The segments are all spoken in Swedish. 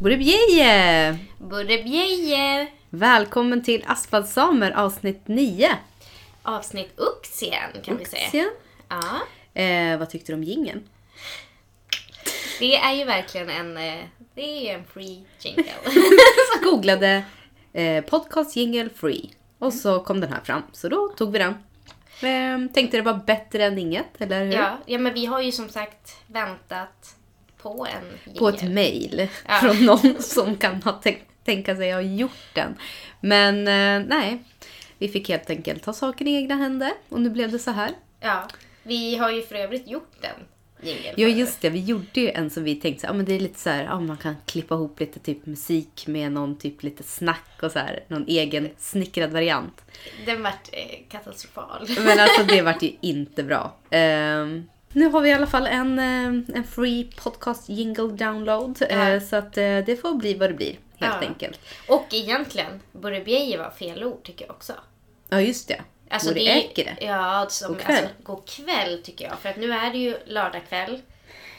Burebjeje! Burebjeje! Välkommen till Asfaltsamer avsnitt 9. Avsnitt Uxien kan vi säga. Uxien. Ja. Eh, vad tyckte du om jingeln? Det är ju verkligen en, eh, det är en free jingle. Googlade eh, podcast jingle free. Och så kom den här fram. Så då tog vi den. Eh, tänkte det var bättre än inget, eller hur? ja, ja, men vi har ju som sagt väntat på en. På ett mail Ja. från någon som kan ha tänk- tänka sig ha gjort den. Men eh, nej, vi fick helt enkelt ta saken i egna händer. Och nu blev det så här. Ja, vi har ju för övrigt gjort den. Ja just det, vi gjorde ju en som vi tänkte så här, ja, men det är lite så här, ja, man kan klippa ihop lite typ musik med någon typ lite snack och så här, någon egen snickrad variant. Den vart eh, katastrofal. Men alltså det vart ju inte bra. Ehm, nu har vi i alla fall en, eh, en free podcast jingle download. eh, Ja. Så att eh, det får bli vad det blir helt Ja. enkelt. Och egentligen, Burebjeje var fel ord tycker jag också. Ja just det. Alltså det är- äkere. Ja, som, God kväll. Alltså, god kväll tycker jag. För att nu är det ju lördag kväll.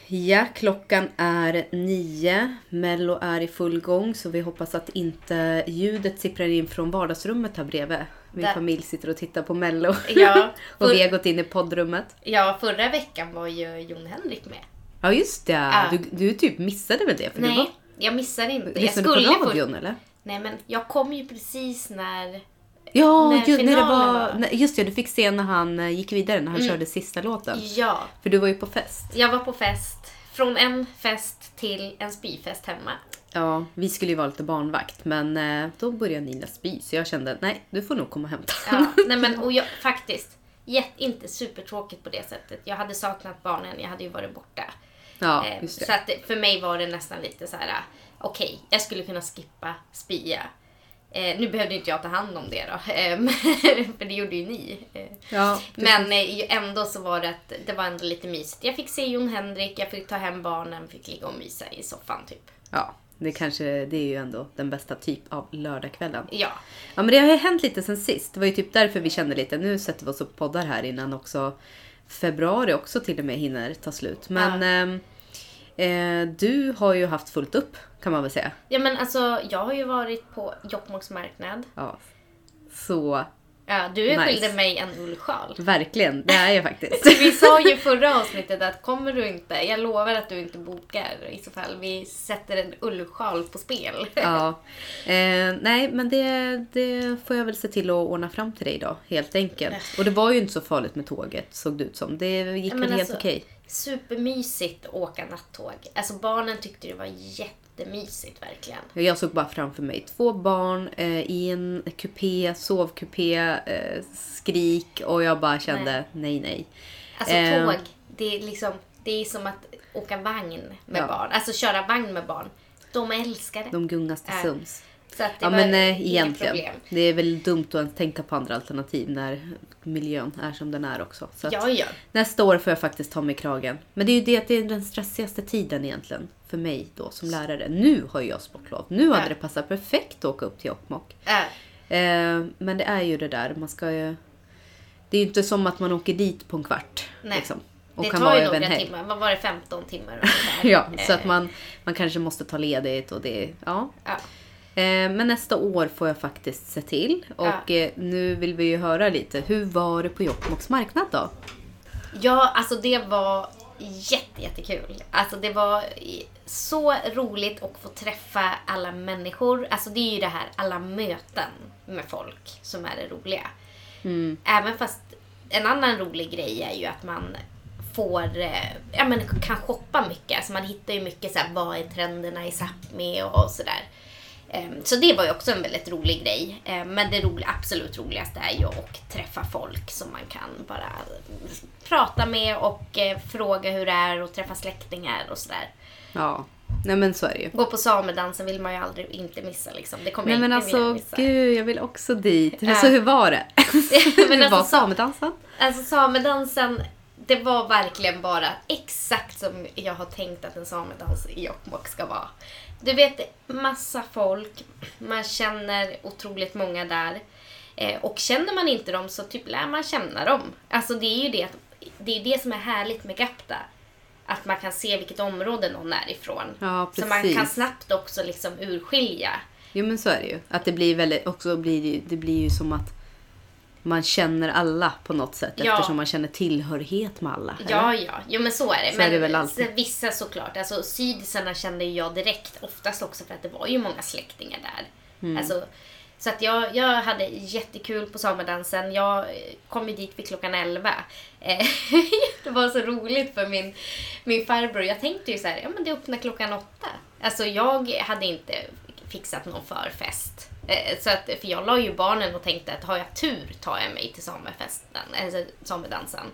Ja, klockan är nio. Mello är i full gång så vi hoppas att inte ljudet sipprar in från vardagsrummet här bredvid. Min Där. familj sitter och tittar på Mello. Ja, och för- vi har gått in i poddrummet. Ja, förra veckan var ju Jon Henrik med. Ja just det, Ja. du, du typ missade väl det? För du var, Nej, jag missade inte. Jag lyssnade du på radion eller? Nej, men jag kom ju precis när... Ja, När ju, när det var, var. just det, du fick se när han eh, gick vidare, när han körde sista låten. Ja, För du var ju på fest. jag var på fest. Från en fest till en spyfest hemma. Ja, vi skulle ju vara lite barnvakt men eh, då började Nina spy så jag kände nej, du får nog komma och hämta. Ja, nej men och jag, faktiskt, jätte, inte supertråkigt på det sättet. Jag hade saknat barnen, jag hade ju varit borta. Ja, Eh, just det. Så att för mig var det nästan lite så här: okej, jag skulle kunna skippa spya. Eh, nu behövde inte jag ta hand om det då, eh, för det gjorde ju ni. Eh, Ja, men eh, ändå så var det att det var ändå lite mysigt. Jag fick se Jon Henrik, jag fick ta hem barnen, fick ligga och mysa i soffan typ. Ja, det kanske det är ju ändå den bästa typ av lördagskvällen. Ja, Ja men det har ju hänt lite sen sist. Det var ju typ därför vi kände lite, nu sätter vi oss och poddar här innan också februari också till och med hinner ta slut. Men ehm, eh, du har ju haft fullt upp kan man väl säga. ja men alltså jag har ju varit på Jokkmokks marknad. Ja. Så Ja, du Nice. skilde mig en ullsjal. verkligen, det är jag faktiskt. Vi sa ju förra avsnittet att kommer du inte, jag lovar att du inte bokar i så fall. Vi sätter en ullsjal på spel. Ja. Eh, nej, men det, det får jag väl se till att ordna fram till dig då, helt enkelt. Och det var ju inte så farligt med tåget, såg det ut som. Det gick Ja, väl men helt alltså, okej. Supermysigt att åka nattåg. Alltså barnen tyckte det var jättemysigt verkligen. Jag såg bara framför mig två barn eh, i en kupé, sovkupé, eh, skrik och jag bara kände nej, nej. Alltså Eh. tåg, det är liksom, det är som att åka vagn med Ja. barn. Alltså köra vagn med barn. De älskar det. De gungas till Ja. sums. Så att det Ja var men eh, egentligen. problem. Det är väl dumt att tänka på andra alternativ när miljön är som den är också. Så Ja, ja. Nästa år får jag faktiskt ta mig kragen. Men det är ju det att det är den stressigaste tiden egentligen. För mig då som lärare. Nu har jag sportlov. Nu hade det passat perfekt att åka upp till Jokkmokk. Äh, Eh, men det är ju det där, man ska ju... Det är ju inte som att man åker dit på en kvart. nej. Liksom, och det kan tar ju några helg. timmar. Vad var det? 15 timmar. Ja, så att Eh, man, man kanske måste ta ledigt och det... Ja. Ja. Eh, men nästa år får jag faktiskt se till. Och Ja. eh, nu vill vi ju höra lite. Hur var det på Jokkmokks marknad då? Ja, alltså det var jätte, jättekul. Alltså det var så roligt att få träffa alla människor. Alltså det är ju det här, alla möten med folk som är det roliga. Mm. Även fast en annan rolig grej är ju att man får, eh, ja men kan shoppa mycket. Alltså man hittar ju mycket så här, vad är trenderna i Sápmi och, och sådär. Ehm, Så det var ju också en väldigt rolig grej. Ehm, Men det roliga, absolut roligaste är ju att träffa folk som man kan bara prata med och eh, fråga hur det är och träffa släktingar och sådär. Ja, nej men så är det ju. Gå på samedansen vill man ju aldrig inte missa liksom. Det kommer Nej jag men inte vilja alltså missa. gud, jag vill också dit. Ja. Så hur var det? Men hur var alltså, sa- samedansen? Alltså samedansen, det var verkligen bara exakt som jag har tänkt att en samedans i Jokkmokk ska vara. Du vet, massa folk, man känner otroligt många där. Eh, och känner man inte dem så typ lär man känna dem. Alltså det är ju det, det, är det som är härligt med Gapta. Att man kan se vilket område någon är ifrån. Ja, så man kan snabbt också liksom urskilja. Jo men så är det ju. Att det blir väldigt, också blir det, det blir ju som att man känner alla på något sätt Ja. eftersom man känner tillhörighet med alla. Ja, eller? ja. Jo, men så är det. Så men är det väl alltid. vissa såklart. Alltså sydisarna kände jag direkt. Oftast också för att det var ju många släktingar där. Mm. Alltså, så att jag, jag hade jättekul på samedansen. Jag eh, kom ju dit vid klockan 11. Eh, det var så roligt för min, min farbror. Jag tänkte ju så här, ja men det öppnar klockan åtta. Alltså jag hade inte fixat någon förfest. Eh, Så att, för jag la ju barnen och tänkte att har jag tur tar jag mig till samefesten, alltså samedansen.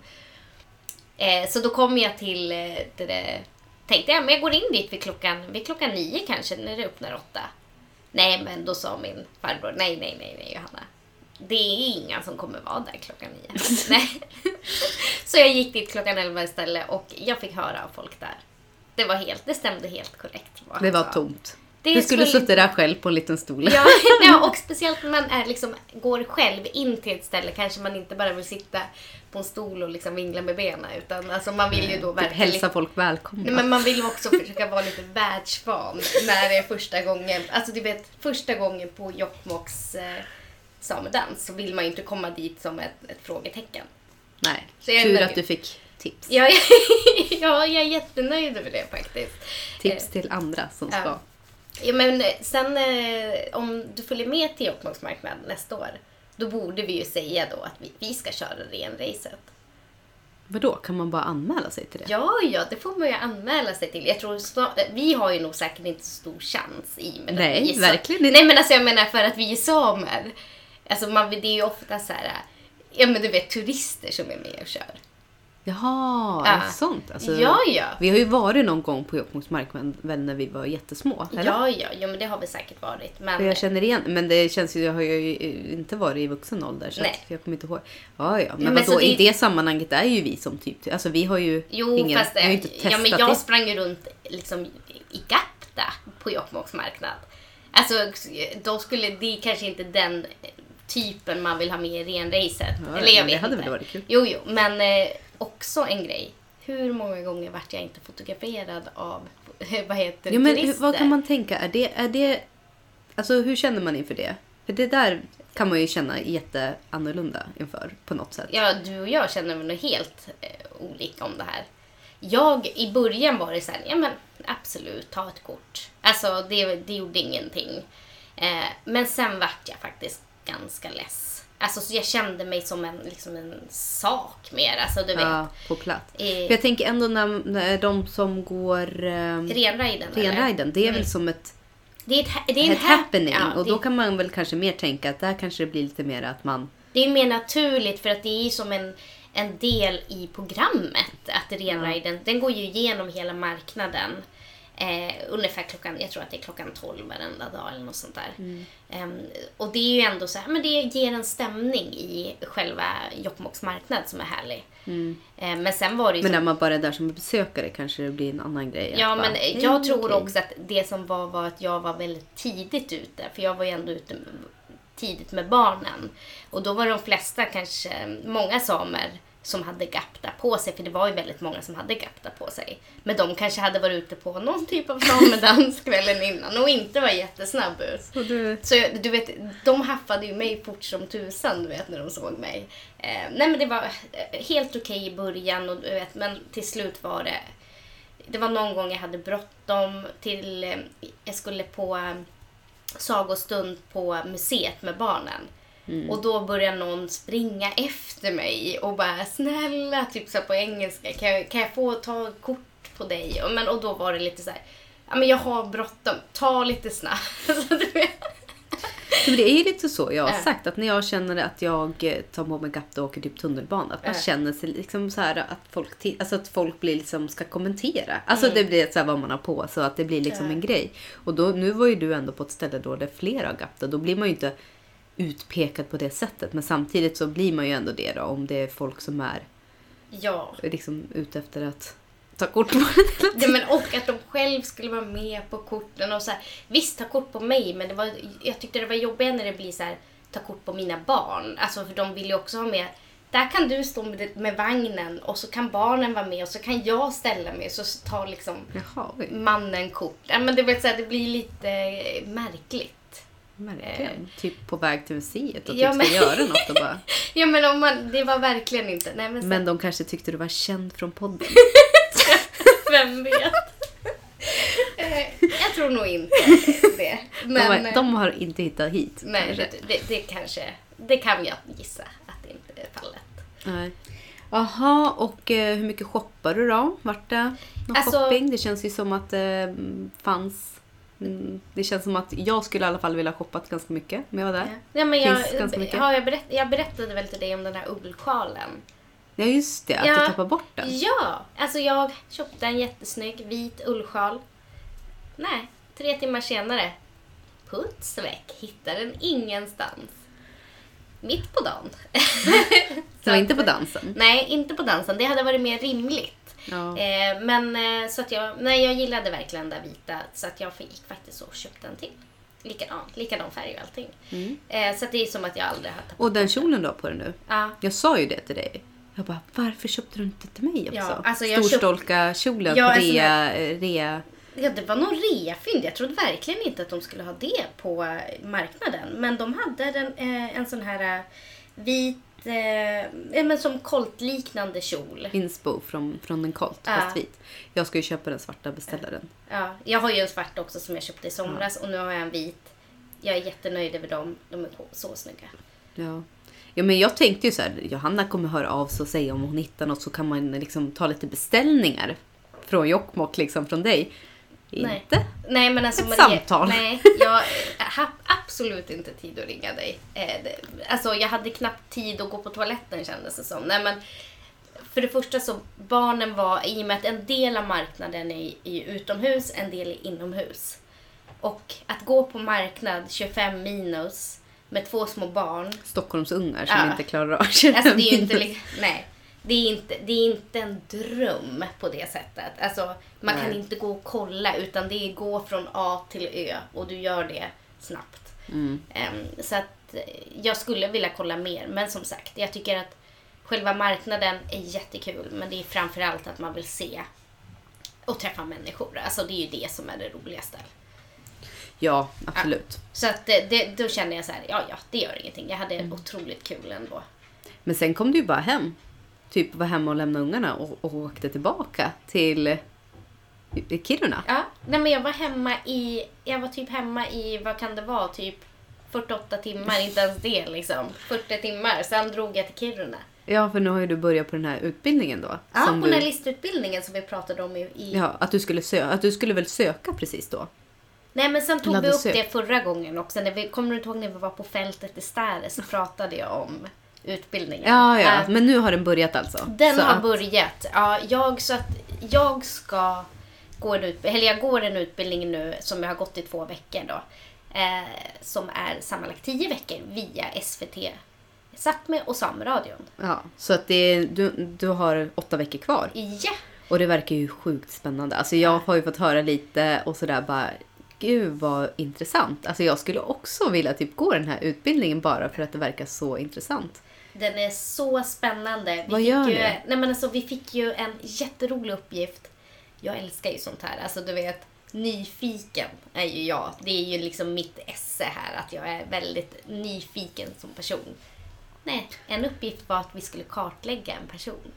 Eh, så då kom jag till eh, det där, tänkte jag, men jag går in dit vid klockan, vid klockan nio kanske, när det öppnar åtta. Nej, men då sa min farbror, nej, nej, nej, nej, Johanna. Det är ingen som kommer vara där klockan nio. nej. Så jag gick dit klockan elva istället och jag fick höra av folk där. Det var helt, det stämde helt korrekt. Det var sa. tomt. Det du skulle skulle- suttit där själv på en liten stol. Ja, ja, och speciellt när man är liksom, går själv in till ett ställe kanske man inte bara vill sitta på en stol och liksom vingla med benen utan alltså man vill ju då typ verkligen... hälsa folk välkomna. Nej, men man vill också försöka vara lite världsvan när det är första gången. Alltså du vet, första gången på Jokkmokks eh, samedans så vill man ju inte komma dit som ett, ett frågetecken. Nej. Tur att du fick tips. Ja, ja, jag är jättenöjd över det faktiskt. Tips till andra som ska. Ja, men eh, sen eh, om du följer med till Jokkmokks marknad nästa år, då borde vi ju säga då att vi, vi ska köra renracet. Vadå, kan man bara anmäla sig till det? Ja, ja, det får man ju anmäla sig till. Jag tror snart, vi har ju nog säkert inte så stor chans i och med Nej, att vi är verkligen inte. Nej, men alltså jag menar för att vi är samer. Alltså man, det är ju ofta så här, ja men du vet turister som är med och kör. Jaha, Ja. sånt? Alltså, ja, ja. Vi har ju varit någon gång på Jokkmokks marknad väl när vi var jättesmå. Eller? Ja, ja, ja, men det har vi säkert varit. Men, jag känner igen, men det känns ju, jag har ju inte varit i vuxen ålder så Nej. att jag kommer inte ihåg. Ja, ja, men, men vadå, det- i det sammanhanget är ju vi som typ, alltså vi har ju Jo, ingen, fast har ju inte testat ja, men jag det. sprang ju runt liksom i Gapta på Jokkmokks marknad. Alltså, då skulle det är kanske inte den typen man vill ha med i renracet. Ja, Eller jag men det vet hade inte. väl varit kul. Jo, jo, men eh, också en grej. Hur många gånger vart jag inte fotograferad av, vad heter Ja, men turister? vad kan man tänka? Är det, är det, alltså hur känner man inför det? För det där kan man ju känna jätteannorlunda inför på något sätt. Ja, du och jag känner något helt eh, olika om det här. Jag, i början var det så här, ja men absolut, ta ett kort. Alltså det, det gjorde ingenting. Eh, men sen vart jag faktiskt ganska less. Alltså så jag kände mig som en, liksom en sak mer. Alltså du vet. Ja, på plats. Eh, jag tänker ändå när, när de som går eh, renriden. renriden, det är väl Mm. som ett, Det är ett, det är ett hap- happening. ja, och det- då kan man väl kanske mer tänka att där kanske det blir lite mer att man Det är mer naturligt för att det är som en, en del i programmet. Att renriden, den går ju igenom hela marknaden. Eh, ungefär klockan, jag tror att det är klockan 12 varenda dag eller något sånt där. Ehm, och det är ju ändå så här, men det ger en stämning i själva Jokkmokks marknad som är härlig. Eh, men sen var det ju Men när man bara är där som besökare kanske det blir en annan grej. Ja, bara, men "Hej, jag tror okej." också att det som var var att jag var väldigt tidigt ute. För jag var ju ändå ute tidigt med barnen. Och då var de flesta, kanske många samer, som hade gapta på sig. För det var ju väldigt många som hade gapta på sig. Men de kanske hade varit ute på någon typ av samedans kvällen innan och inte var jättesnabb ut. Så du, Så du vet, de haffade ju mig fort som tusan du vet när de såg mig. Eh, nej men det var eh, helt okej i början och du vet, men till slut var det det var någon gång jag hade bråttom till, eh, jag skulle på eh, sagostund på museet med barnen. Och då började någon springa efter mig och bara snälla, typ så på engelska, kan jag, kan jag få ta kort på dig? Och, men, och då var det lite så här, ja men jag har bråttom, ta lite snabbt. Det är ju lite så jag har sagt. Att när jag känner att jag eh, tar på mig gapta och åker typ tunnelbana. Att man känner sig liksom så här att folk, alltså att folk blir liksom ska kommentera. Alltså Mm. det blir så här vad man har på så att det blir liksom en grej. Och då, nu var ju du ändå på ett ställe då det är flera gapta. Då blir man ju inte utpekad på det sättet. Men samtidigt så blir man ju ändå det då om det är folk som är Ja. liksom ute efter att ta kort på det. Ja, men och att de själv skulle vara med på korten och så här, Visst, ta kort på mig, men det var, jag tyckte det var jobbigt när det blir så här. ta kort på mina barn. Alltså för de vill ju också ha med där kan du stå med, med vagnen och så kan barnen vara med och så kan jag ställa mig så tar liksom Jaha, mannen kort. Ja, men det, vill säga, det blir lite märkligt. Verkligen. Typ på väg till museet och Ja, typ ska men- göra något och bara... Ja men om man, det var verkligen inte. Nej, men, Men de kanske tyckte du var känd från podden. vem vet? Eh, jag tror nog inte det. de, Men, var, de har inte hittat hit. nej, kanske. det, det, kanske, det kan jag gissa att det inte är fallet. Nej. Jaha, och eh, hur mycket shoppar du då? Vart det någon Alltså- shopping? Det känns ju som att det fanns... Mm, det känns som att jag skulle i alla fall vilja ha shoppat ganska mycket om jag var där. Ja, men Finns jag, ganska mycket. har jag, berätt, jag berättade väl till dig om den här ullsjalen. Ja, just det. Att Ja. du tappar bort den. Ja, alltså jag köpte en jättesnygg vit ullsjal. Nej, tre timmar senare. Puts väck, hittade den ingenstans. Mitt på dagen. Så inte på dansen. Nej, inte på dansen. Det hade varit mer rimligt. Ja. Eh, men eh, så att jag, nej, jag gillade verkligen där vita så att jag gick faktiskt och köpte en till. Likadan, likadan färg och allting. Mm. Eh, så att det är som att jag aldrig har tappat Och den kjolen du har på dig nu. Ja, Jag sa ju det till dig. Jag bara, varför köpte du inte till mig också? Ja, alltså jag Storstolka kjolen Ja, på en sån rea, eh, rea. Ja, det var nog reafynd. Jag trodde verkligen inte att de skulle ha det på marknaden. Men de hade eh, en sån här vit, eh, men som koltliknande kjol. inspo från, från en Colt, Ja. fast vit. Jag ska ju köpa den svarta, beställa den. Ja, jag har ju en svart också som jag köpte i somras och nu har jag en vit. Jag är jättenöjd över dem. De är så snygga. Ja. ja, men jag tänkte ju så här, Johanna kommer höra av sig och säga om hon hittar något så kan man liksom ta lite beställningar från Jokkmokk, liksom från dig. Nej. Inte? Nej, men alltså Ett Maria, samtal. Nej, jag har absolut inte tid att ringa dig. Eh, alltså jag hade knappt tid att gå på toaletten kändes det som. Nej, men för det första så barnen var, i och med att en del av marknaden är, är utomhus, en del är inomhus. Och att gå på marknad 25 minus med två små barn. Stockholmsungar som Ja. inte klarar av Alltså det är inte, minus. nej. Det är, inte, det är inte en dröm på det sättet. Alltså, man kan Nej. inte gå och kolla utan det är gå från A till Ö och du gör det snabbt. Mm. Ehm, så att eh, jag skulle vilja kolla mer men som sagt, jag tycker att själva marknaden är jättekul men det är framförallt att man vill se och träffa människor. Alltså det är ju det som är det roligaste. Ja, absolut. Så att det, det, då kände jag så här, ja ja, det gör ingenting. Jag hade Mm. otroligt kul ändå. Men sen kom du ju bara hem. Typ var hemma och lämnade ungarna och, och åkte tillbaka till Kiruna. Ja, nej men jag var hemma i, jag var typ hemma i, vad kan det vara, typ 48 timmar, inte ens det liksom. 40 timmar, sen drog jag till Kiruna. Ja, för nu har ju du börjat på den här utbildningen då. Ja, som på du, som vi pratade om i... i ja, att du skulle söka, att du skulle väl söka precis då? Nej men sen tog vi Ladda upp sök. det förra gången också. När vi, kommer du inte ihåg när vi var på fältet i Stäre så pratade jag om utbildningen. Ja, ja, Äh, men nu har den börjat alltså. Den har att- börjat. Ja, jag, så att jag ska gå en utbildning, eller jag går en utbildning nu som jag har gått i två veckor då. Eh, som är sammanlagt tio veckor via SVT Sápmi och Sameradion. Ja, så att det du, du har åtta veckor kvar. Ja! Och det verkar ju sjukt spännande. Alltså jag har ju fått höra lite och sådär bara, gud vad intressant. Alltså jag skulle också vilja typ gå den här utbildningen bara för att det verkar så intressant. Den är så spännande. Vi Vad fick gör ju, ni? nej men alltså, Vi fick ju en jätterolig uppgift. Jag älskar ju sånt här. Alltså du vet, nyfiken är ju jag. Det är ju liksom mitt esse här, att jag är väldigt nyfiken som person. Nej, en uppgift var att vi skulle kartlägga en person.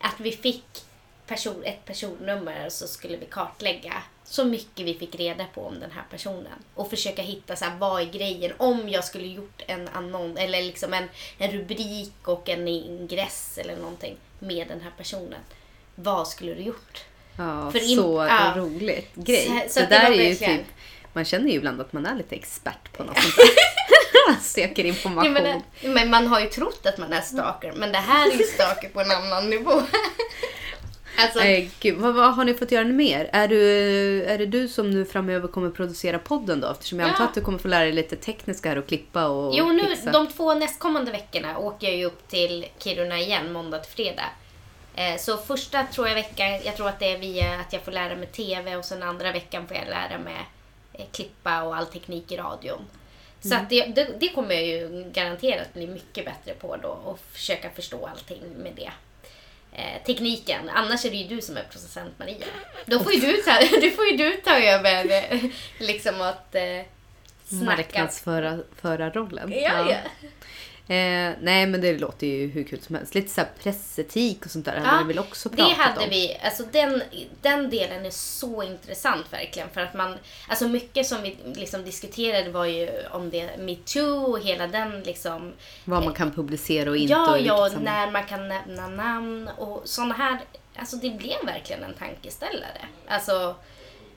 Att vi fick person, ett personnummer och så skulle vi kartlägga så mycket vi fick reda på om den här personen. Och försöka hitta så här, vad är grejen om jag skulle gjort en annons eller liksom en, en rubrik och en ingress eller någonting med den här personen. Vad skulle du gjort? Ja, För så ja. roligt grej. Så- Så, det där är ju typ, man känner ju ibland att man är lite expert på något sånt där. Söker Ja, information. men, men man har ju trott att man är stalker, men det här är ju stalker på en annan nivå. alltså, gud, vad, vad har ni fått göra mer? Är, du, är det du som nu framöver kommer producera podden då? Eftersom jag Ja. antar att du kommer få lära dig lite tekniska här och klippa och Jo, nu, fixa. de två nästkommande veckorna åker jag ju upp till Kiruna igen, måndag till fredag. Eh, Så första tror jag veckan, jag tror att det är via att jag får lära mig TV och sen andra veckan får jag lära mig eh, klippa och all teknik i radion. Så att det, det, det kommer jag ju garanterat bli mycket bättre på då och försöka förstå allting med det. Eh, tekniken. Annars är det ju du som är producent Maria. Då får ju du ta, du får du ta över eh, liksom att eh, snacka. Marknadsföra-rollen. Ja, ja. Eh, nej men det låter ju hur kul som helst. Lite så pressetik och sånt där Ja, hade vi väl också Det pratat hade om. vi. Alltså den, den delen är så intressant verkligen. För att man, alltså mycket som vi liksom diskuterade var ju om det metoo och hela den liksom. Vad man kan publicera och inte. Ja, och ja, sammanhang. när man kan nämna namn och såna här. Alltså det blev verkligen en tankeställare. Alltså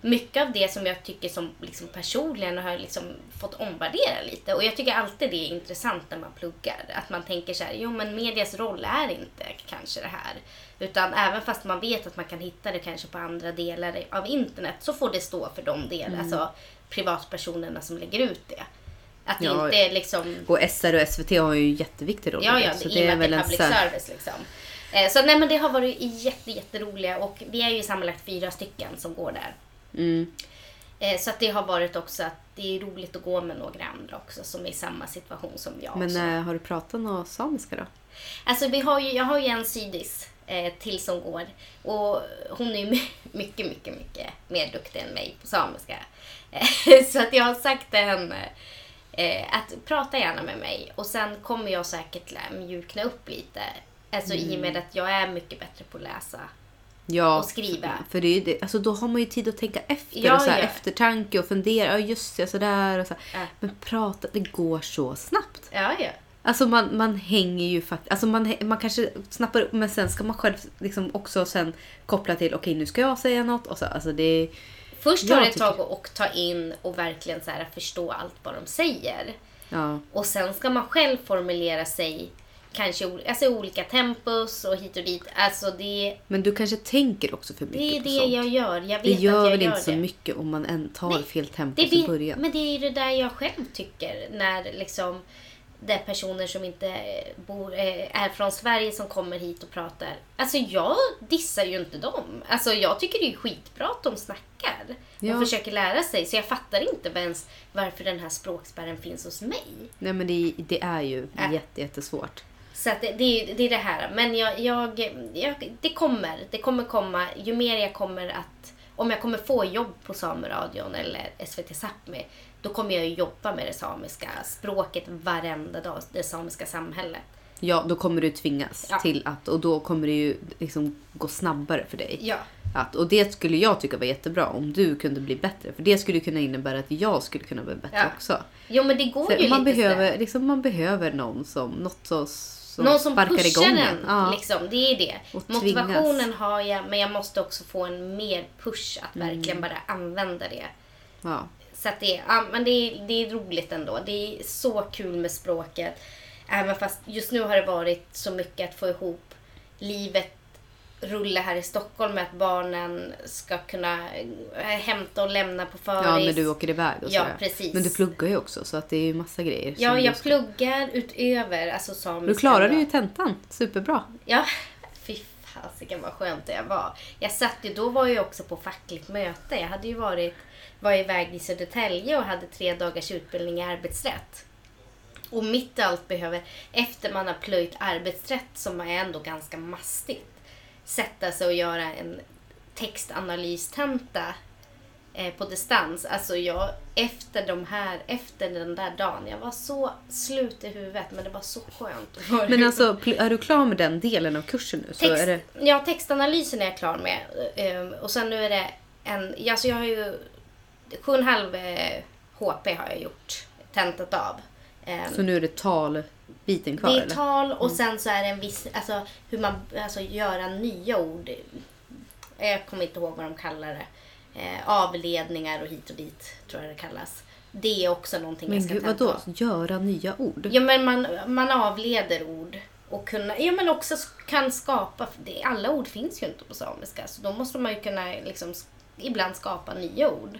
mycket av det som jag tycker som liksom personligen har liksom fått omvärdera lite. Och jag tycker alltid det är intressant när man pluggar. Att man tänker så här, jo men medias roll är inte kanske det här. Utan även fast man vet att man kan hitta det kanske på andra delar av internet så får det stå för de delar, Mm. alltså privatpersonerna som lägger ut det. Att det Ja, inte liksom Och SR och SVT har ju en jätteviktig roll Ja, det, ja, så i och med att det är public här- service liksom. Eh, Så nej men det har varit jätte, jätteroliga och vi är ju sammanlagt fyra stycken som går där. Mm. Eh, Så att det har varit också att det är roligt att gå med några andra också som är i samma situation som jag. Men eh, har du pratat något samiska då? Alltså vi har ju, jag har ju en sydis eh, till som går och hon är ju my- mycket, mycket, mycket mer duktig än mig på samiska. Eh, så att jag har sagt till henne eh, att prata gärna med mig och sen kommer jag säkert mjukna upp lite. Alltså i och med att jag är mycket bättre på att läsa. Ja, Och skriva. För, det är det, alltså då har man ju tid att tänka efter. Ja, och så här, ja. Eftertanke och fundera. Ja, just det, sådär. Och så. Ja. Men prata, det går så snabbt. Ja, ja. Alltså man, man hänger ju faktiskt, alltså man, man kanske snappar upp men sen ska man själv liksom också sen koppla till okej nu ska jag säga något och så. Alltså det, Först tar det ett tag att ta in och verkligen så här förstå allt vad de säger. ja. Och sen ska man själv formulera sig kanske alltså, olika tempus och hit och dit. Alltså det, Men du kanske tänker också för mycket det är på det sånt. jag gör. Jag vet det gör att jag väl gör inte så det. mycket om man än tar Nej, fel tempo Det vet, början. men det är ju det där jag själv tycker. När liksom det är personer som inte bor, eh, är från Sverige som kommer hit och pratar. Alltså jag dissar ju inte dem. Alltså jag tycker det är skitbra att de snackar. Ja. Och försöker lära sig. Så jag fattar inte ens varför den här språkspärren finns hos mig. Nej men det, det är ju Äh. jätte, jättesvårt. Så att det, det, är- det är det här. Men jag, jag, jag, det kommer. Det kommer komma. Ju mer jag kommer att... Om jag kommer få jobb på Sameradion eller SVT Sápmi, då kommer jag jobba med det samiska språket varenda dag. Det samiska samhället. Ja, då kommer du tvingas Ja. till att, och då kommer det ju liksom gå snabbare för dig. Ja. Att, och det skulle jag tycka var jättebra om du kunde bli bättre. För det skulle kunna innebära att jag skulle kunna bli bättre Ja. också. Jo, men det går För ju man, lite behöver, liksom, man behöver någon som, något så, som Någon som sparkar pushar igång en. Ja. Liksom, det är det. Och tvingas. Motivationen har jag, men jag måste också få en mer push att Mm. verkligen bara använda det. Ja. Så att det, ja, men det, är, det är roligt ändå. Det är så kul med språket. Även fast just nu har det varit så mycket att få ihop livet rulla här i Stockholm med att barnen ska kunna eh, hämta och lämna på föris. ja, när du åker iväg och Ja, sådär. precis. Men du pluggar ju också så att det är ju massa grejer. Ja, som jag ska- pluggar utöver alltså samiska. du klarade ju tentan. Superbra. Ja, fy fasiken vad skönt det var. Jag satt ju, då var jag också på fackligt möte. Jag hade ju varit, var iväg i Södertälje och hade tre dagars utbildning i arbetsrätt. Och mitt allt behöver, efter man har plöjt arbetsrätt som är ändå ganska mastigt, sätta sig och göra en textanalystenta eh, på distans. Alltså jag, efter de här, efter den där dagen, jag var så slut i huvudet men det var så skönt. Men alltså, är du klar med den delen av kursen nu? Text, det, Ja, textanalysen är jag klar med. Ehm, Och sen nu är det en... Alltså jag har ju... Sju och en halv eh, HP har jag gjort tentat av. Ehm, så nu är det talbiten kvar det är eller? tal och sen så är det en viss... Alltså hur man... Alltså göra nya ord. Jag kommer inte ihåg vad de kallar det. Eh, avledningar och hit och dit tror jag det kallas. Det är också någonting jag Men ska gud, tenta vadå? av. Göra nya ord? Ja men man, man avleder ord. Och kunna, ja men också kan skapa, det, alla ord finns ju inte på samiska. Så då måste man ju kunna liksom ibland skapa nya ord.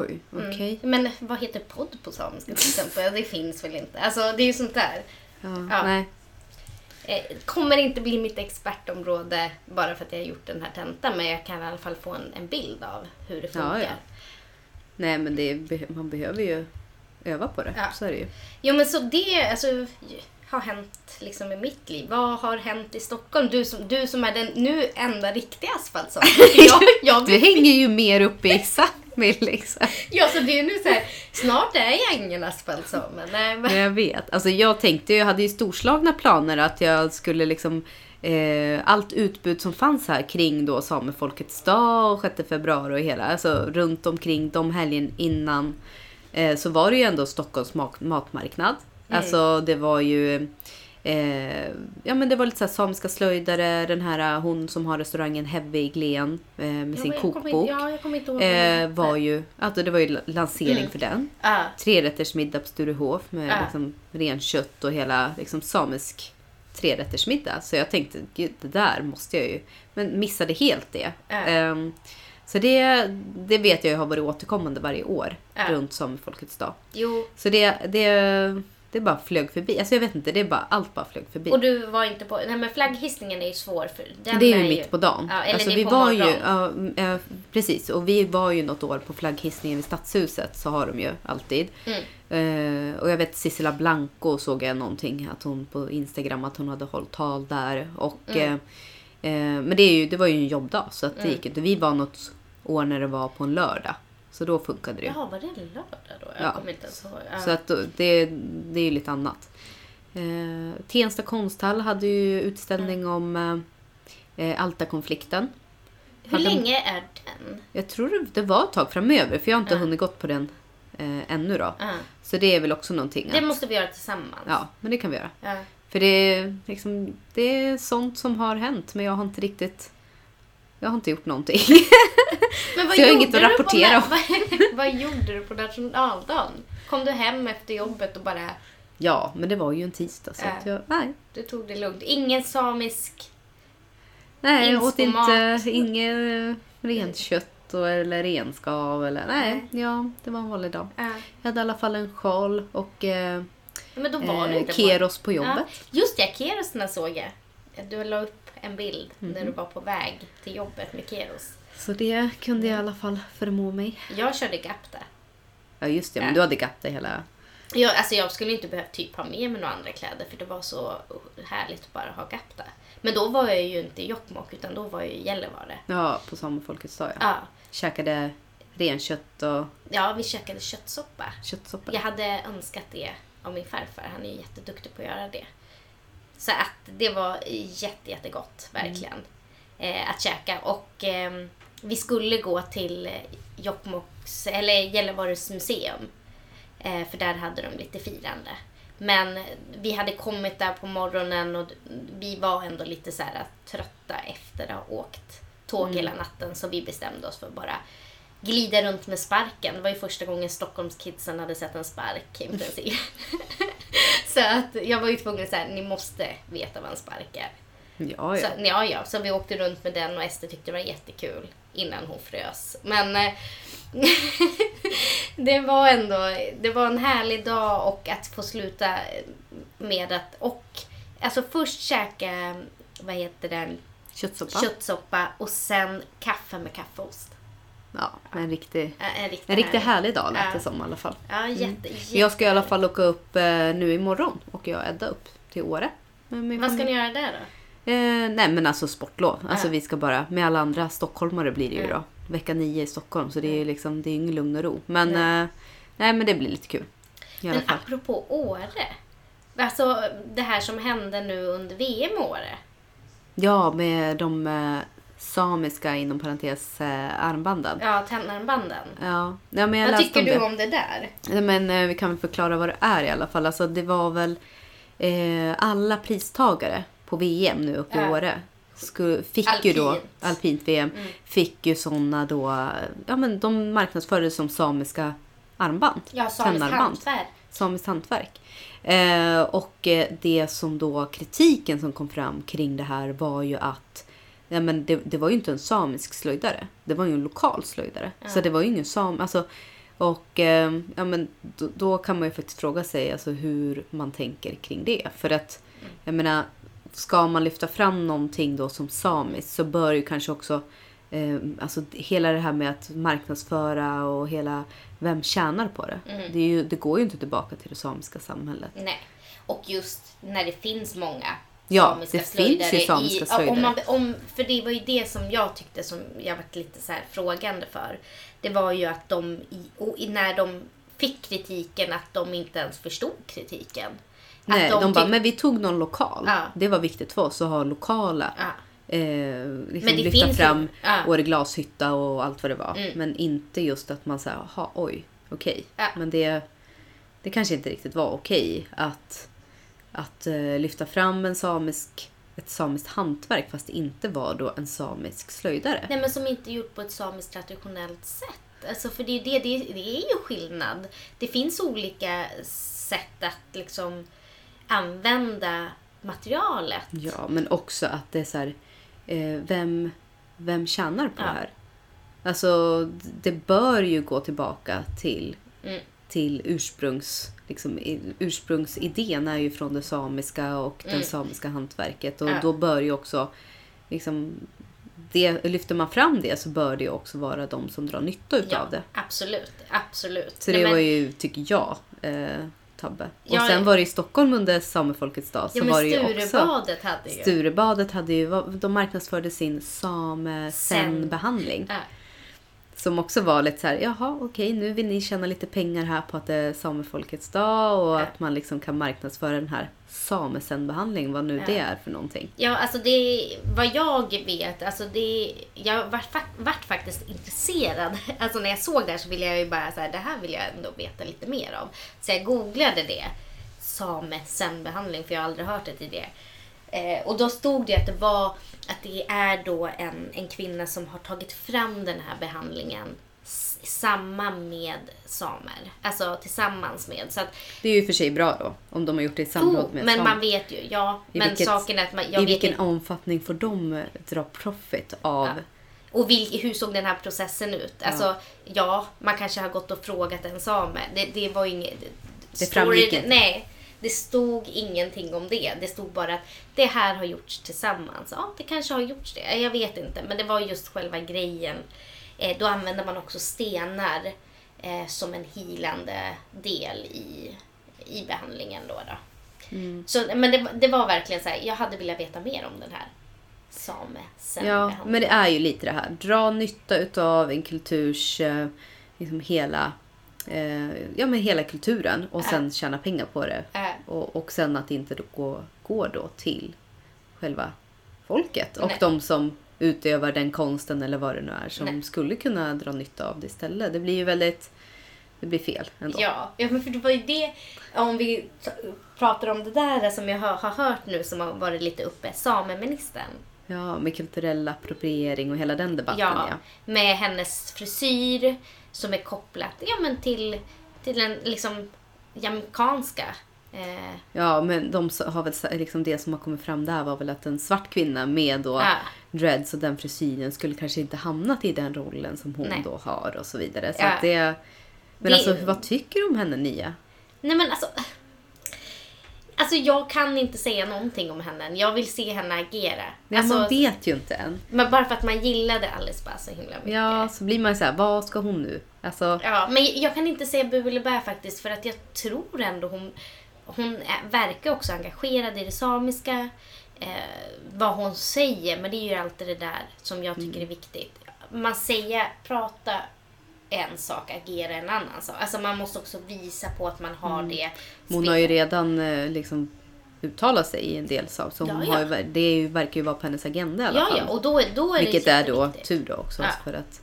Oj, Mm. okej. Men vad heter podd på samiska till exempel? Det finns väl inte. Alltså det är ju sånt där. Ja, Ja. Nej. Eh, kommer inte bli mitt expertområde bara för att jag har gjort den här tentan. Men jag kan i alla fall få en, en bild av hur det Ja, funkar. ja. Nej, men det, man behöver ju öva på det. Ja. Så är det ju. Jo men så det alltså, har hänt liksom i mitt liv. Vad har hänt i Stockholm? Du som, du som är den nu enda riktiga asfaltsommaren. jag, jag, Du hänger ju mer uppe i Sápmi liksom. ja, så det är nu så här, snart är jag ingen asfaltsommar. Nej, men, Men jag vet. Alltså jag tänkte, jag hade ju storslagna planer att jag skulle liksom eh, allt utbud som fanns här kring då Samefolkets dag och 6 februari och hela, alltså runt omkring de helgen innan eh, så var det ju ändå Stockholms mat- matmarknad. Alltså det var ju Eh, ja men det var lite så här samiska slöjdare, den här hon som har restaurangen Heavy i Glen eh, med sin kommer inte- kokbok. Ja, jag kommer inte ihåg. Eh, var ju, alltså det var ju lansering för den. Ja. Trerättersmiddag på Sturehof med Ja. liksom renkött och hela liksom samisk trerättersmiddag. Så jag tänkte, gud det där måste jag ju. Men missade helt det. Ja. Ehm, så det, det vet jag ju har varit återkommande varje år Ja. runt Samefolkets dag. Jo, Så det, det, det bara flög förbi. Alltså jag vet inte, det är bara, allt bara flög förbi. och du var inte på... Nej men flagghissningen är ju svår för den det är ju mitt på dagen. Ja, eller alltså, det är vi på var ju, ja, eh, precis, och vi var ju något år på flagghissningen i Stadshuset. Så har de ju alltid. Mm. Eh, och jag vet Sissela Blanco såg jag någonting att hon på Instagram att hon hade hållit tal där. Och, Mm. eh, eh, men det, är ju, det var ju en jobbdag så att det Mm. gick inte. Vi var något år när det var på en lördag. Så då funkade det ju. Jaha, var det lördag då? Jag Ja. kommer inte ens ihåg. Ja. Så att då- det, det är ju lite annat. Eh, Tensta konsthall hade ju utställning Mm. om eh, Alta-konflikten. Hur hade- länge är den? Jag tror det- var ett tag framöver för jag har inte Ja. hunnit gått på den eh, ännu då. Ja. Så det är väl också någonting. Det Att, måste vi göra tillsammans. ja, men det kan vi göra. För det är, liksom, det är sånt som har hänt men jag har inte riktigt... Jag har inte gjort någonting. Men Så jag har inget att rapportera om. Vad, vad gjorde du på nationaldagen? Kom du hem efter jobbet och bara... ja, men det var ju en tisdag så att jag... Nej. Du tog det lugnt. Ingen samisk... Nej, jag åt inte inget rent kött och, eller renskav eller... Nej, ja, det var en vanlig dag. Ja. Jag hade i alla fall en sjal och eh, Men då var eh, på... keros på jobbet. Ja. Just det, kerosarna såg jag. Du la upp en bild när Mhm. du var på väg till jobbet med keros. Så det kunde jag i alla fall förmå mig. Jag körde Gapta. Ja just det, men du hade det hela... Jag, alltså jag skulle inte behövt typ ha med mig några andra kläder för det var så härligt att bara ha Gapta. Men då var jag ju inte i Jokkmokk utan då var jag i Gällivare. Ja, på Samefolkets dag ja. Ja. Käkade renkött och ja, vi käkade köttsoppa. köttsoppa. Jag hade önskat det av min farfar. Han är ju jätteduktig på att göra det. Så att det var jätte, jättegott, verkligen. Eh, att käka. Och ehm, vi skulle gå till Jokkmokks, eller Gällivares museum. Eh, för där hade de lite firande. Men vi hade kommit där på morgonen och vi var ändå lite så här trötta efter att ha åkt tåg hela natten. Så vi bestämde oss för att bara glida runt med sparken. Det var ju första gången Stockholmskidsen hade sett en spark i princip. så att jag var ju tvungen att säga, ni måste veta vad en spark är. Ja, Så, ja. ja, ja, så vi åkte runt med den och Ester tyckte det var jättekul innan hon frös. Men eh, det var ändå det var en härlig dag och att få sluta med att och alltså först käka vad heter den Köttsoppa. köttsoppa och sen kaffe med kaffeost. Ja, en riktig, En riktigt, en riktigt härlig dag lät det som i alla fall. Ja, jätte, jätte. Jag ska i alla fall åka upp eh, nu imorgon och jag och Edda upp till Åre. Vad ska ni göra där då? Eh, nej men alltså sportlov. Alltså vi ska bara, med alla andra stockholmare blir det ju då. Vecka nio i Stockholm så det är ju liksom, det är ingen lugn och ro. Men Nej. eh, nej men det blir lite kul. I Men apropå Åre. Alltså det här som hände nu under VM i Åre. Ja, med de eh, samiska inom parentes eh, armbanden. Ja, tennarmbanden. Ja. ja, men jag Vad tycker om du det. om det där? Nej, Men eh, vi kan väl förklara vad det är i alla fall. Alltså det var väl eh, alla pristagare på VM nu uppe i Ja. Åre. Fick ju då, Alpint. alpint VM, Mm. fick ju såna då, ja men de marknadsfördes som samiska armband. Ja, samiskt hantverk. Samiskt hantverk. Eh, och eh, det som då, kritiken som kom fram kring det här var ju att ja, men det, det var ju inte en samisk slöjdare. Det var ju en lokal slöjdare. Ja. Så det var ju ingen sam... Alltså, och eh, ja, men då, då kan man ju faktiskt fråga sig alltså, hur man tänker kring det. För att, jag menar, ska man lyfta fram någonting då som samiskt så bör ju kanske också eh, alltså hela det här med att marknadsföra och hela vem tjänar på det. Mm. Det, ju, det går ju inte tillbaka till det samiska samhället. Nej. Och just när det finns många Ja, det finns ju slöjdare samiska i, ja, om slöjdare. man, om, För det var ju det som jag tyckte som jag varit lite så här frågande för. Det var ju att de, i, när de fick kritiken, att de inte ens förstod kritiken. Nej, att de, bara, men vi tog någon lokal. Ja. Det var viktigt för oss att ha lokala. Ja. Eh, Men liksom det lyfta finns fram ja. Åre glashytta och allt vad det var. Mm. Men inte just att man säger, jaha, oj, okej. Ja. Men det, det kanske inte riktigt var okej att, att eh, lyfta fram en samisk, ett samiskt hantverk fast det inte var då en samisk slöjdare. Nej men som inte gjort på ett samiskt traditionellt sätt. Alltså för det, är det, det, det är ju skillnad. Det finns olika sätt att liksom använda materialet. Ja, men också att det är så här, eh, vem, vem tjänar på Ja. det här? Alltså, det bör ju gå tillbaka till, Mm. Till ursprungs, liksom, ursprungsidén är ju från det samiska och Mm. det samiska hantverket. Och Ja. då bör ju också, liksom, det, lyfter man fram det så bör det ju också vara de som drar nytta utav Ja, det. absolut. Absolut. Så Nej, det men- var ju, tycker jag, eh, Tabbe. Ja, och sen var det i Stockholm under Samefolkets dag så Ja var men det ju också... Sturebadet hade ju. Sturebadet hade ju, de marknadsförde sin same-sen-behandling. Ja. Som också var lite så här, jaha okej nu vill ni tjäna lite pengar här på att det är samefolkets dag och att man liksom kan marknadsföra den här samesen-behandling, vad nu Ja. det är för någonting. Ja, alltså det, vad jag vet, alltså det, jag vart, vart faktiskt intresserad. Alltså när jag såg det här så ville jag ju bara så här, det här vill jag ändå veta lite mer av. Så jag googlade det, samesenbehandling, för jag har aldrig hört det tidigare. Eh, och då stod det att det var, att det är då en, en kvinna som har tagit fram den här behandlingen s- samman med samer. Alltså tillsammans med. Så att, Det är ju för sig bra då, om de har gjort det i samråd oh, med men samer. man vet ju, ja. I men vilket- saken är att man, I vilken inte. omfattning får de eh, dra profit av? Ja. Och vil, hur såg den här processen ut? Alltså, ja, man kanske har gått och frågat en same. Det, det var inget... Det framgick inte. Nej, det stod ingenting om det. Det stod bara att det här har gjorts tillsammans. Ja, det kanske har gjorts det. Jag vet inte, men det var just själva grejen. Eh, då använder man också stenar eh, som en hilande del i, i behandlingen. Då, då. Mm. Så, men det, det var verkligen så här, jag hade velat veta mer om den här same Ja, men det är ju lite det här. Dra nytta utav en kulturs, eh, liksom hela, eh, ja men hela kulturen och Ja. sen tjäna pengar på det. Äh, Och, och sen att det inte då går, går då till själva folket och Nej. de som utövar den konsten eller vad det nu är som Nej. skulle kunna dra nytta av det istället. Det blir ju väldigt, det blir fel ändå. Ja, ja men för det var ju det, om vi pratar om det där som jag har, har hört nu som har varit lite uppe, sameministern. Ja, med kulturell appropriering och hela den debatten Ja, ja. med hennes frisyr som är kopplat ja, men till, till den liksom jamaicanska. Eh, Ja, men de har väl liksom det som har kommit fram där var väl att en svart kvinna med då Ja. dreads och den frisyren skulle kanske inte hamnat i den rollen som hon Nej. då har och så vidare. Så Ja. det, men Det- alltså vad tycker du om henne Nia? nej men alltså, alltså jag kan inte säga någonting om henne. Jag vill se henne agera. Ja, alltså, man vet ju inte än. Men bara för att man gillade Alice bara så himla mycket. Ja, så blir man ju så här, vad ska hon nu? Alltså, Ja, men jag kan inte säga bu eller bä faktiskt för att jag tror ändå hon, hon verkar också engagerad i det samiska. Eh, vad hon säger, men det är ju alltid det där som jag tycker är viktigt. Man säger, prata en sak, agera en annan sak. Alltså man måste också visa på att man har det. hon har ju redan eh, liksom uttalat sig i en del saker. Så hon Ja, ja. har ju, det är ju, verkar ju vara på hennes agenda i alla Ja, fall. ja, och då, då är Vilket det är då tur då också Ja. för att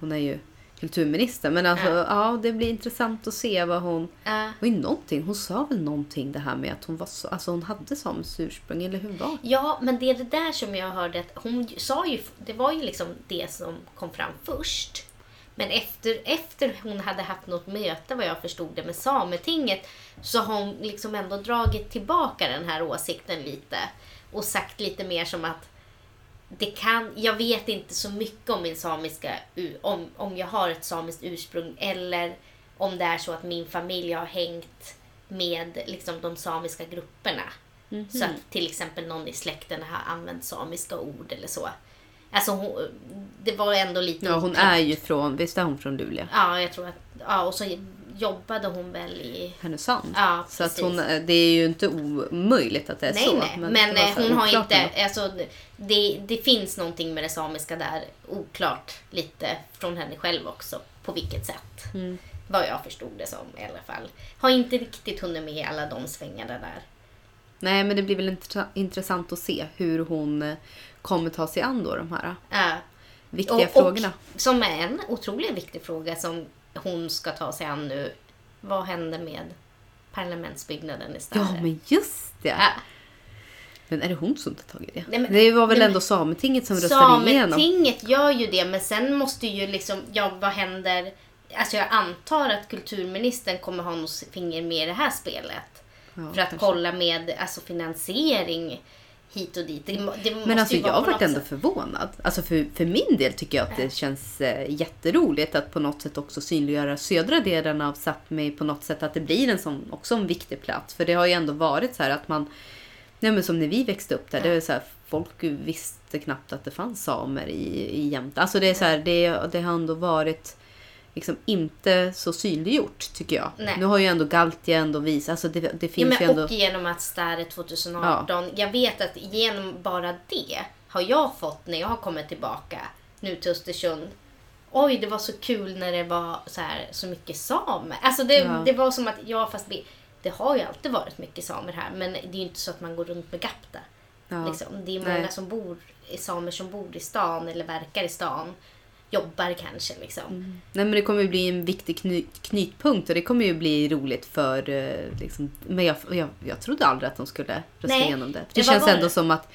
hon är ju kulturminister. Men alltså, Ja. ja. det blir intressant att se vad hon... Ja. Ju någonting, hon sa väl någonting det här med att hon var så, alltså hon hade samiskt ursprung, eller hur var? Ja, men det är det där som jag hörde att hon sa ju, det var ju liksom det som kom fram först. Men efter, efter hon hade haft något möte, vad jag förstod det, med Sametinget så har hon liksom ändå dragit tillbaka den här åsikten lite och sagt lite mer som att det kan, jag vet inte så mycket om min samiska, om, om jag har ett samiskt ursprung eller om det är så att min familj har hängt med liksom, de samiska grupperna. Så att till exempel någon i släkten har använt samiska ord eller så. Alltså hon, det var ändå lite Ja, hon oklart. är ju från, visst är hon från Luleå? Ja, jag tror att... Ja, och så jobbade hon väl i... Härnösand. Ja, så att hon, det är ju inte omöjligt att det är Nej, så. nej. Men, var eh, så hon har inte... Alltså, det, det finns någonting med det samiska där, oklart lite från henne själv också. På vilket sätt. Mm. Vad jag förstod det som i alla fall. Har inte riktigt hunnit med alla de svängarna där. Nej, men det blir väl intressant- att se hur hon kommer ta sig an då de här Ja. viktiga frågorna. Och som är en otroligt viktig fråga som hon ska ta sig an nu. Vad händer med parlamentsbyggnaden i Stare? Ja, men just det! Ja. Men är det hon som tar tag i det? Nej, men- det var väl nej, ändå Sametinget som röstade igenom? Sametinget gör ju det, men sen måste ju liksom, ja vad händer? Alltså jag antar att kulturministern kommer ha något finger med i det här spelet. Ja, för att kanske. kolla med alltså, finansiering hit och dit. Det, det Men alltså jag på varit ändå sätt. förvånad. Alltså för, för min del tycker jag att det känns eh, jätteroligt att på något sätt också synliggöra södra delen av Sápmi på något sätt. Att det blir en sån, också en viktig plats. För det har ju ändå varit så här att man, nej men som när vi växte upp där, det är så här, folk visste knappt att det fanns samer i, i Jämtland. Alltså det är så här, det, det har ändå varit liksom inte så synliggjort tycker jag. Nej. Nu har ju ändå Galtia ändå visat, alltså det, det Ja, finns men, ju ändå... Och genom att Stare 2018, jag vet att genom bara det har jag fått när jag har kommit tillbaka nu till Östersund. Oj, det var så kul när det var så, här, så mycket samer. Alltså det, Ja. det var som att, ja fast det har ju alltid varit mycket samer här men det är ju inte så att man går runt med gapta. Ja. Liksom. Det är många Nej. som bor, samer som bor i stan eller verkar i stan. Jobbar kanske liksom. Nej men det kommer ju bli en viktig kny- knytpunkt och det kommer ju bli roligt för... eh, Liksom, men jag, jag, jag trodde aldrig att de skulle rösta Nej, igenom det. Det, det känns ändå som att...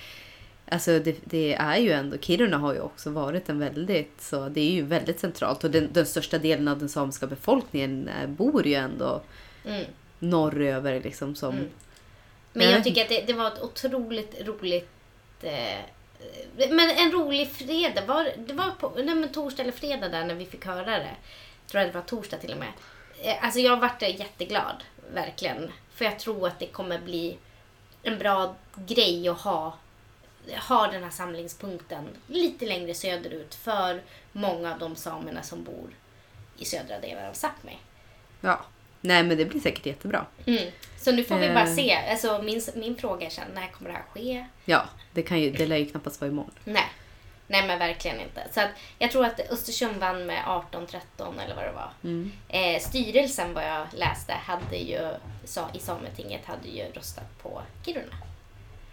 Alltså det, det är ju ändå... Kiruna har ju också varit en väldigt... Så det är ju väldigt centralt och den, den största delen av den samiska befolkningen eh, bor ju ändå Mm. norröver liksom som... Mm. Men jag tycker att det, det var ett otroligt roligt... Eh, men en rolig fredag. Var, det var på nej, men torsdag eller fredag där när vi fick höra det. Jag tror att det var torsdag till och med. Eh, alltså jag vart jätteglad, verkligen. För jag tror att det kommer bli en bra grej att ha, ha den här samlingspunkten lite längre söderut för många av de samerna som bor i södra delen av Sápmi. Ja. Nej men det blir säkert jättebra. Mm. Så nu får vi bara Eh. se. Alltså, min, min fråga är sen, när kommer det här ske? Ja, det, kan ju, det lär ju knappast vara imorgon. Nej. Nej men verkligen inte. Så att jag tror att Östersund vann med 18-13 eller vad det var. Mm. Eh, styrelsen vad jag läste hade ju, sa, i Sametinget hade ju röstat på Kiruna.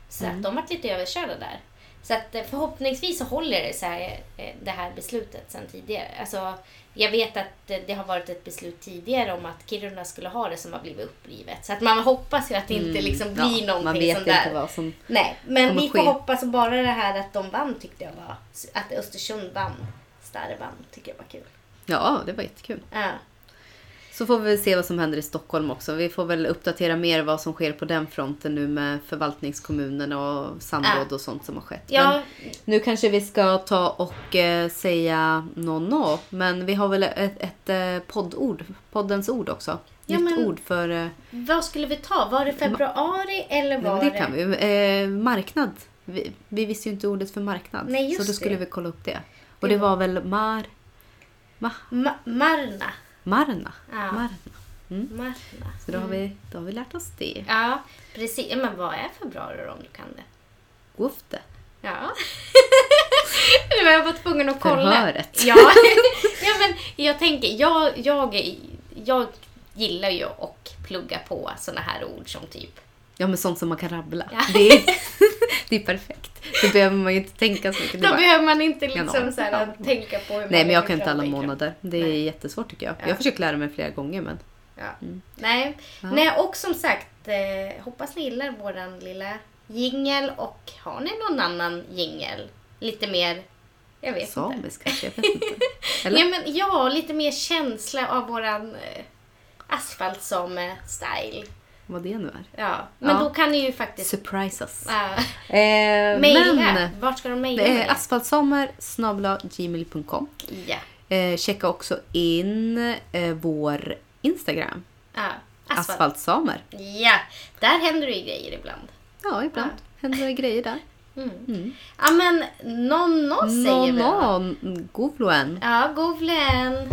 Så Mm. att de var lite överkörda där. Så att eh, förhoppningsvis så håller det sig eh, det här beslutet sen tidigare. Alltså, jag vet att eh, det har varit ett beslut tidigare om att Kiruna skulle ha det som har blivit upprivet. Så att man hoppas ju att det inte liksom blir Mm. ja, någonting Man vet sånt inte där. vad som... Nej, men vi får ske. hoppas bara det här att de vann tyckte jag var, att Östersund vann, Stare vann, tycker jag var kul. Ja, det var jättekul. Ja. Så får vi se vad som händer i Stockholm också. Vi får väl uppdatera mer vad som sker på den fronten nu med förvaltningskommunen och samråd och sånt som har skett. Ja, Men nu kanske vi ska ta och eh, säga no-no. Men vi har väl ett, ett eh, poddord, poddens ord också. Ja, Nytt men- ord för... Eh, vad skulle vi ta? Var det februari eller var men det kan vi. Eh, marknad. Vi, vi visste ju inte ordet för marknad. Nej, just så då skulle det. vi kolla upp det. Och det var väl mar... Ma, Ma- Marna. Marna. Ja. Marna. Marna. Så då har, vi, då har vi lärt oss det. Ja, precis. Men vad är februari då, om du kan det? Gofte. Ja. nu var jag var tvungen att kolla. Förhöret. Ja. ja, men jag tänker, jag, jag, jag gillar ju att plugga på såna här ord som typ Ja, men sånt som man kan rabbla. Ja. Det, är, det är perfekt. Då behöver man ju inte tänka så mycket. Då bara, behöver man inte liksom så här, tänka på hur nej, många men jag kan inte alla månader. Det är Nej. jättesvårt tycker jag. Ja. Jag har försökt lära mig flera gånger, men Ja. Nej. Ja. Nej, och som sagt, eh, hoppas ni gillar våran lilla jingel och har ni någon annan jingel? Lite mer, jag vet inte. samisk kanske. Jag vet inte. Eller? Ja, men, ja, lite mer känsla av våran eh, asfaltsame-style. Vad det nu är. Ja, men Ja. då kan ni ju faktiskt Surprise us. äh, Eh, mejla. men Vart ska de mejla? det är mig? asfaltsommar gmail.com. Ja. Eh, checka också in eh, vår Instagram. ja. Asfalt. Asfaltsamer. Ja, där händer det ju grejer ibland. Ja, ibland händer det grejer där. Mm. Ja men, non no säger vi. No, no, Govloen. Ja, Govlen.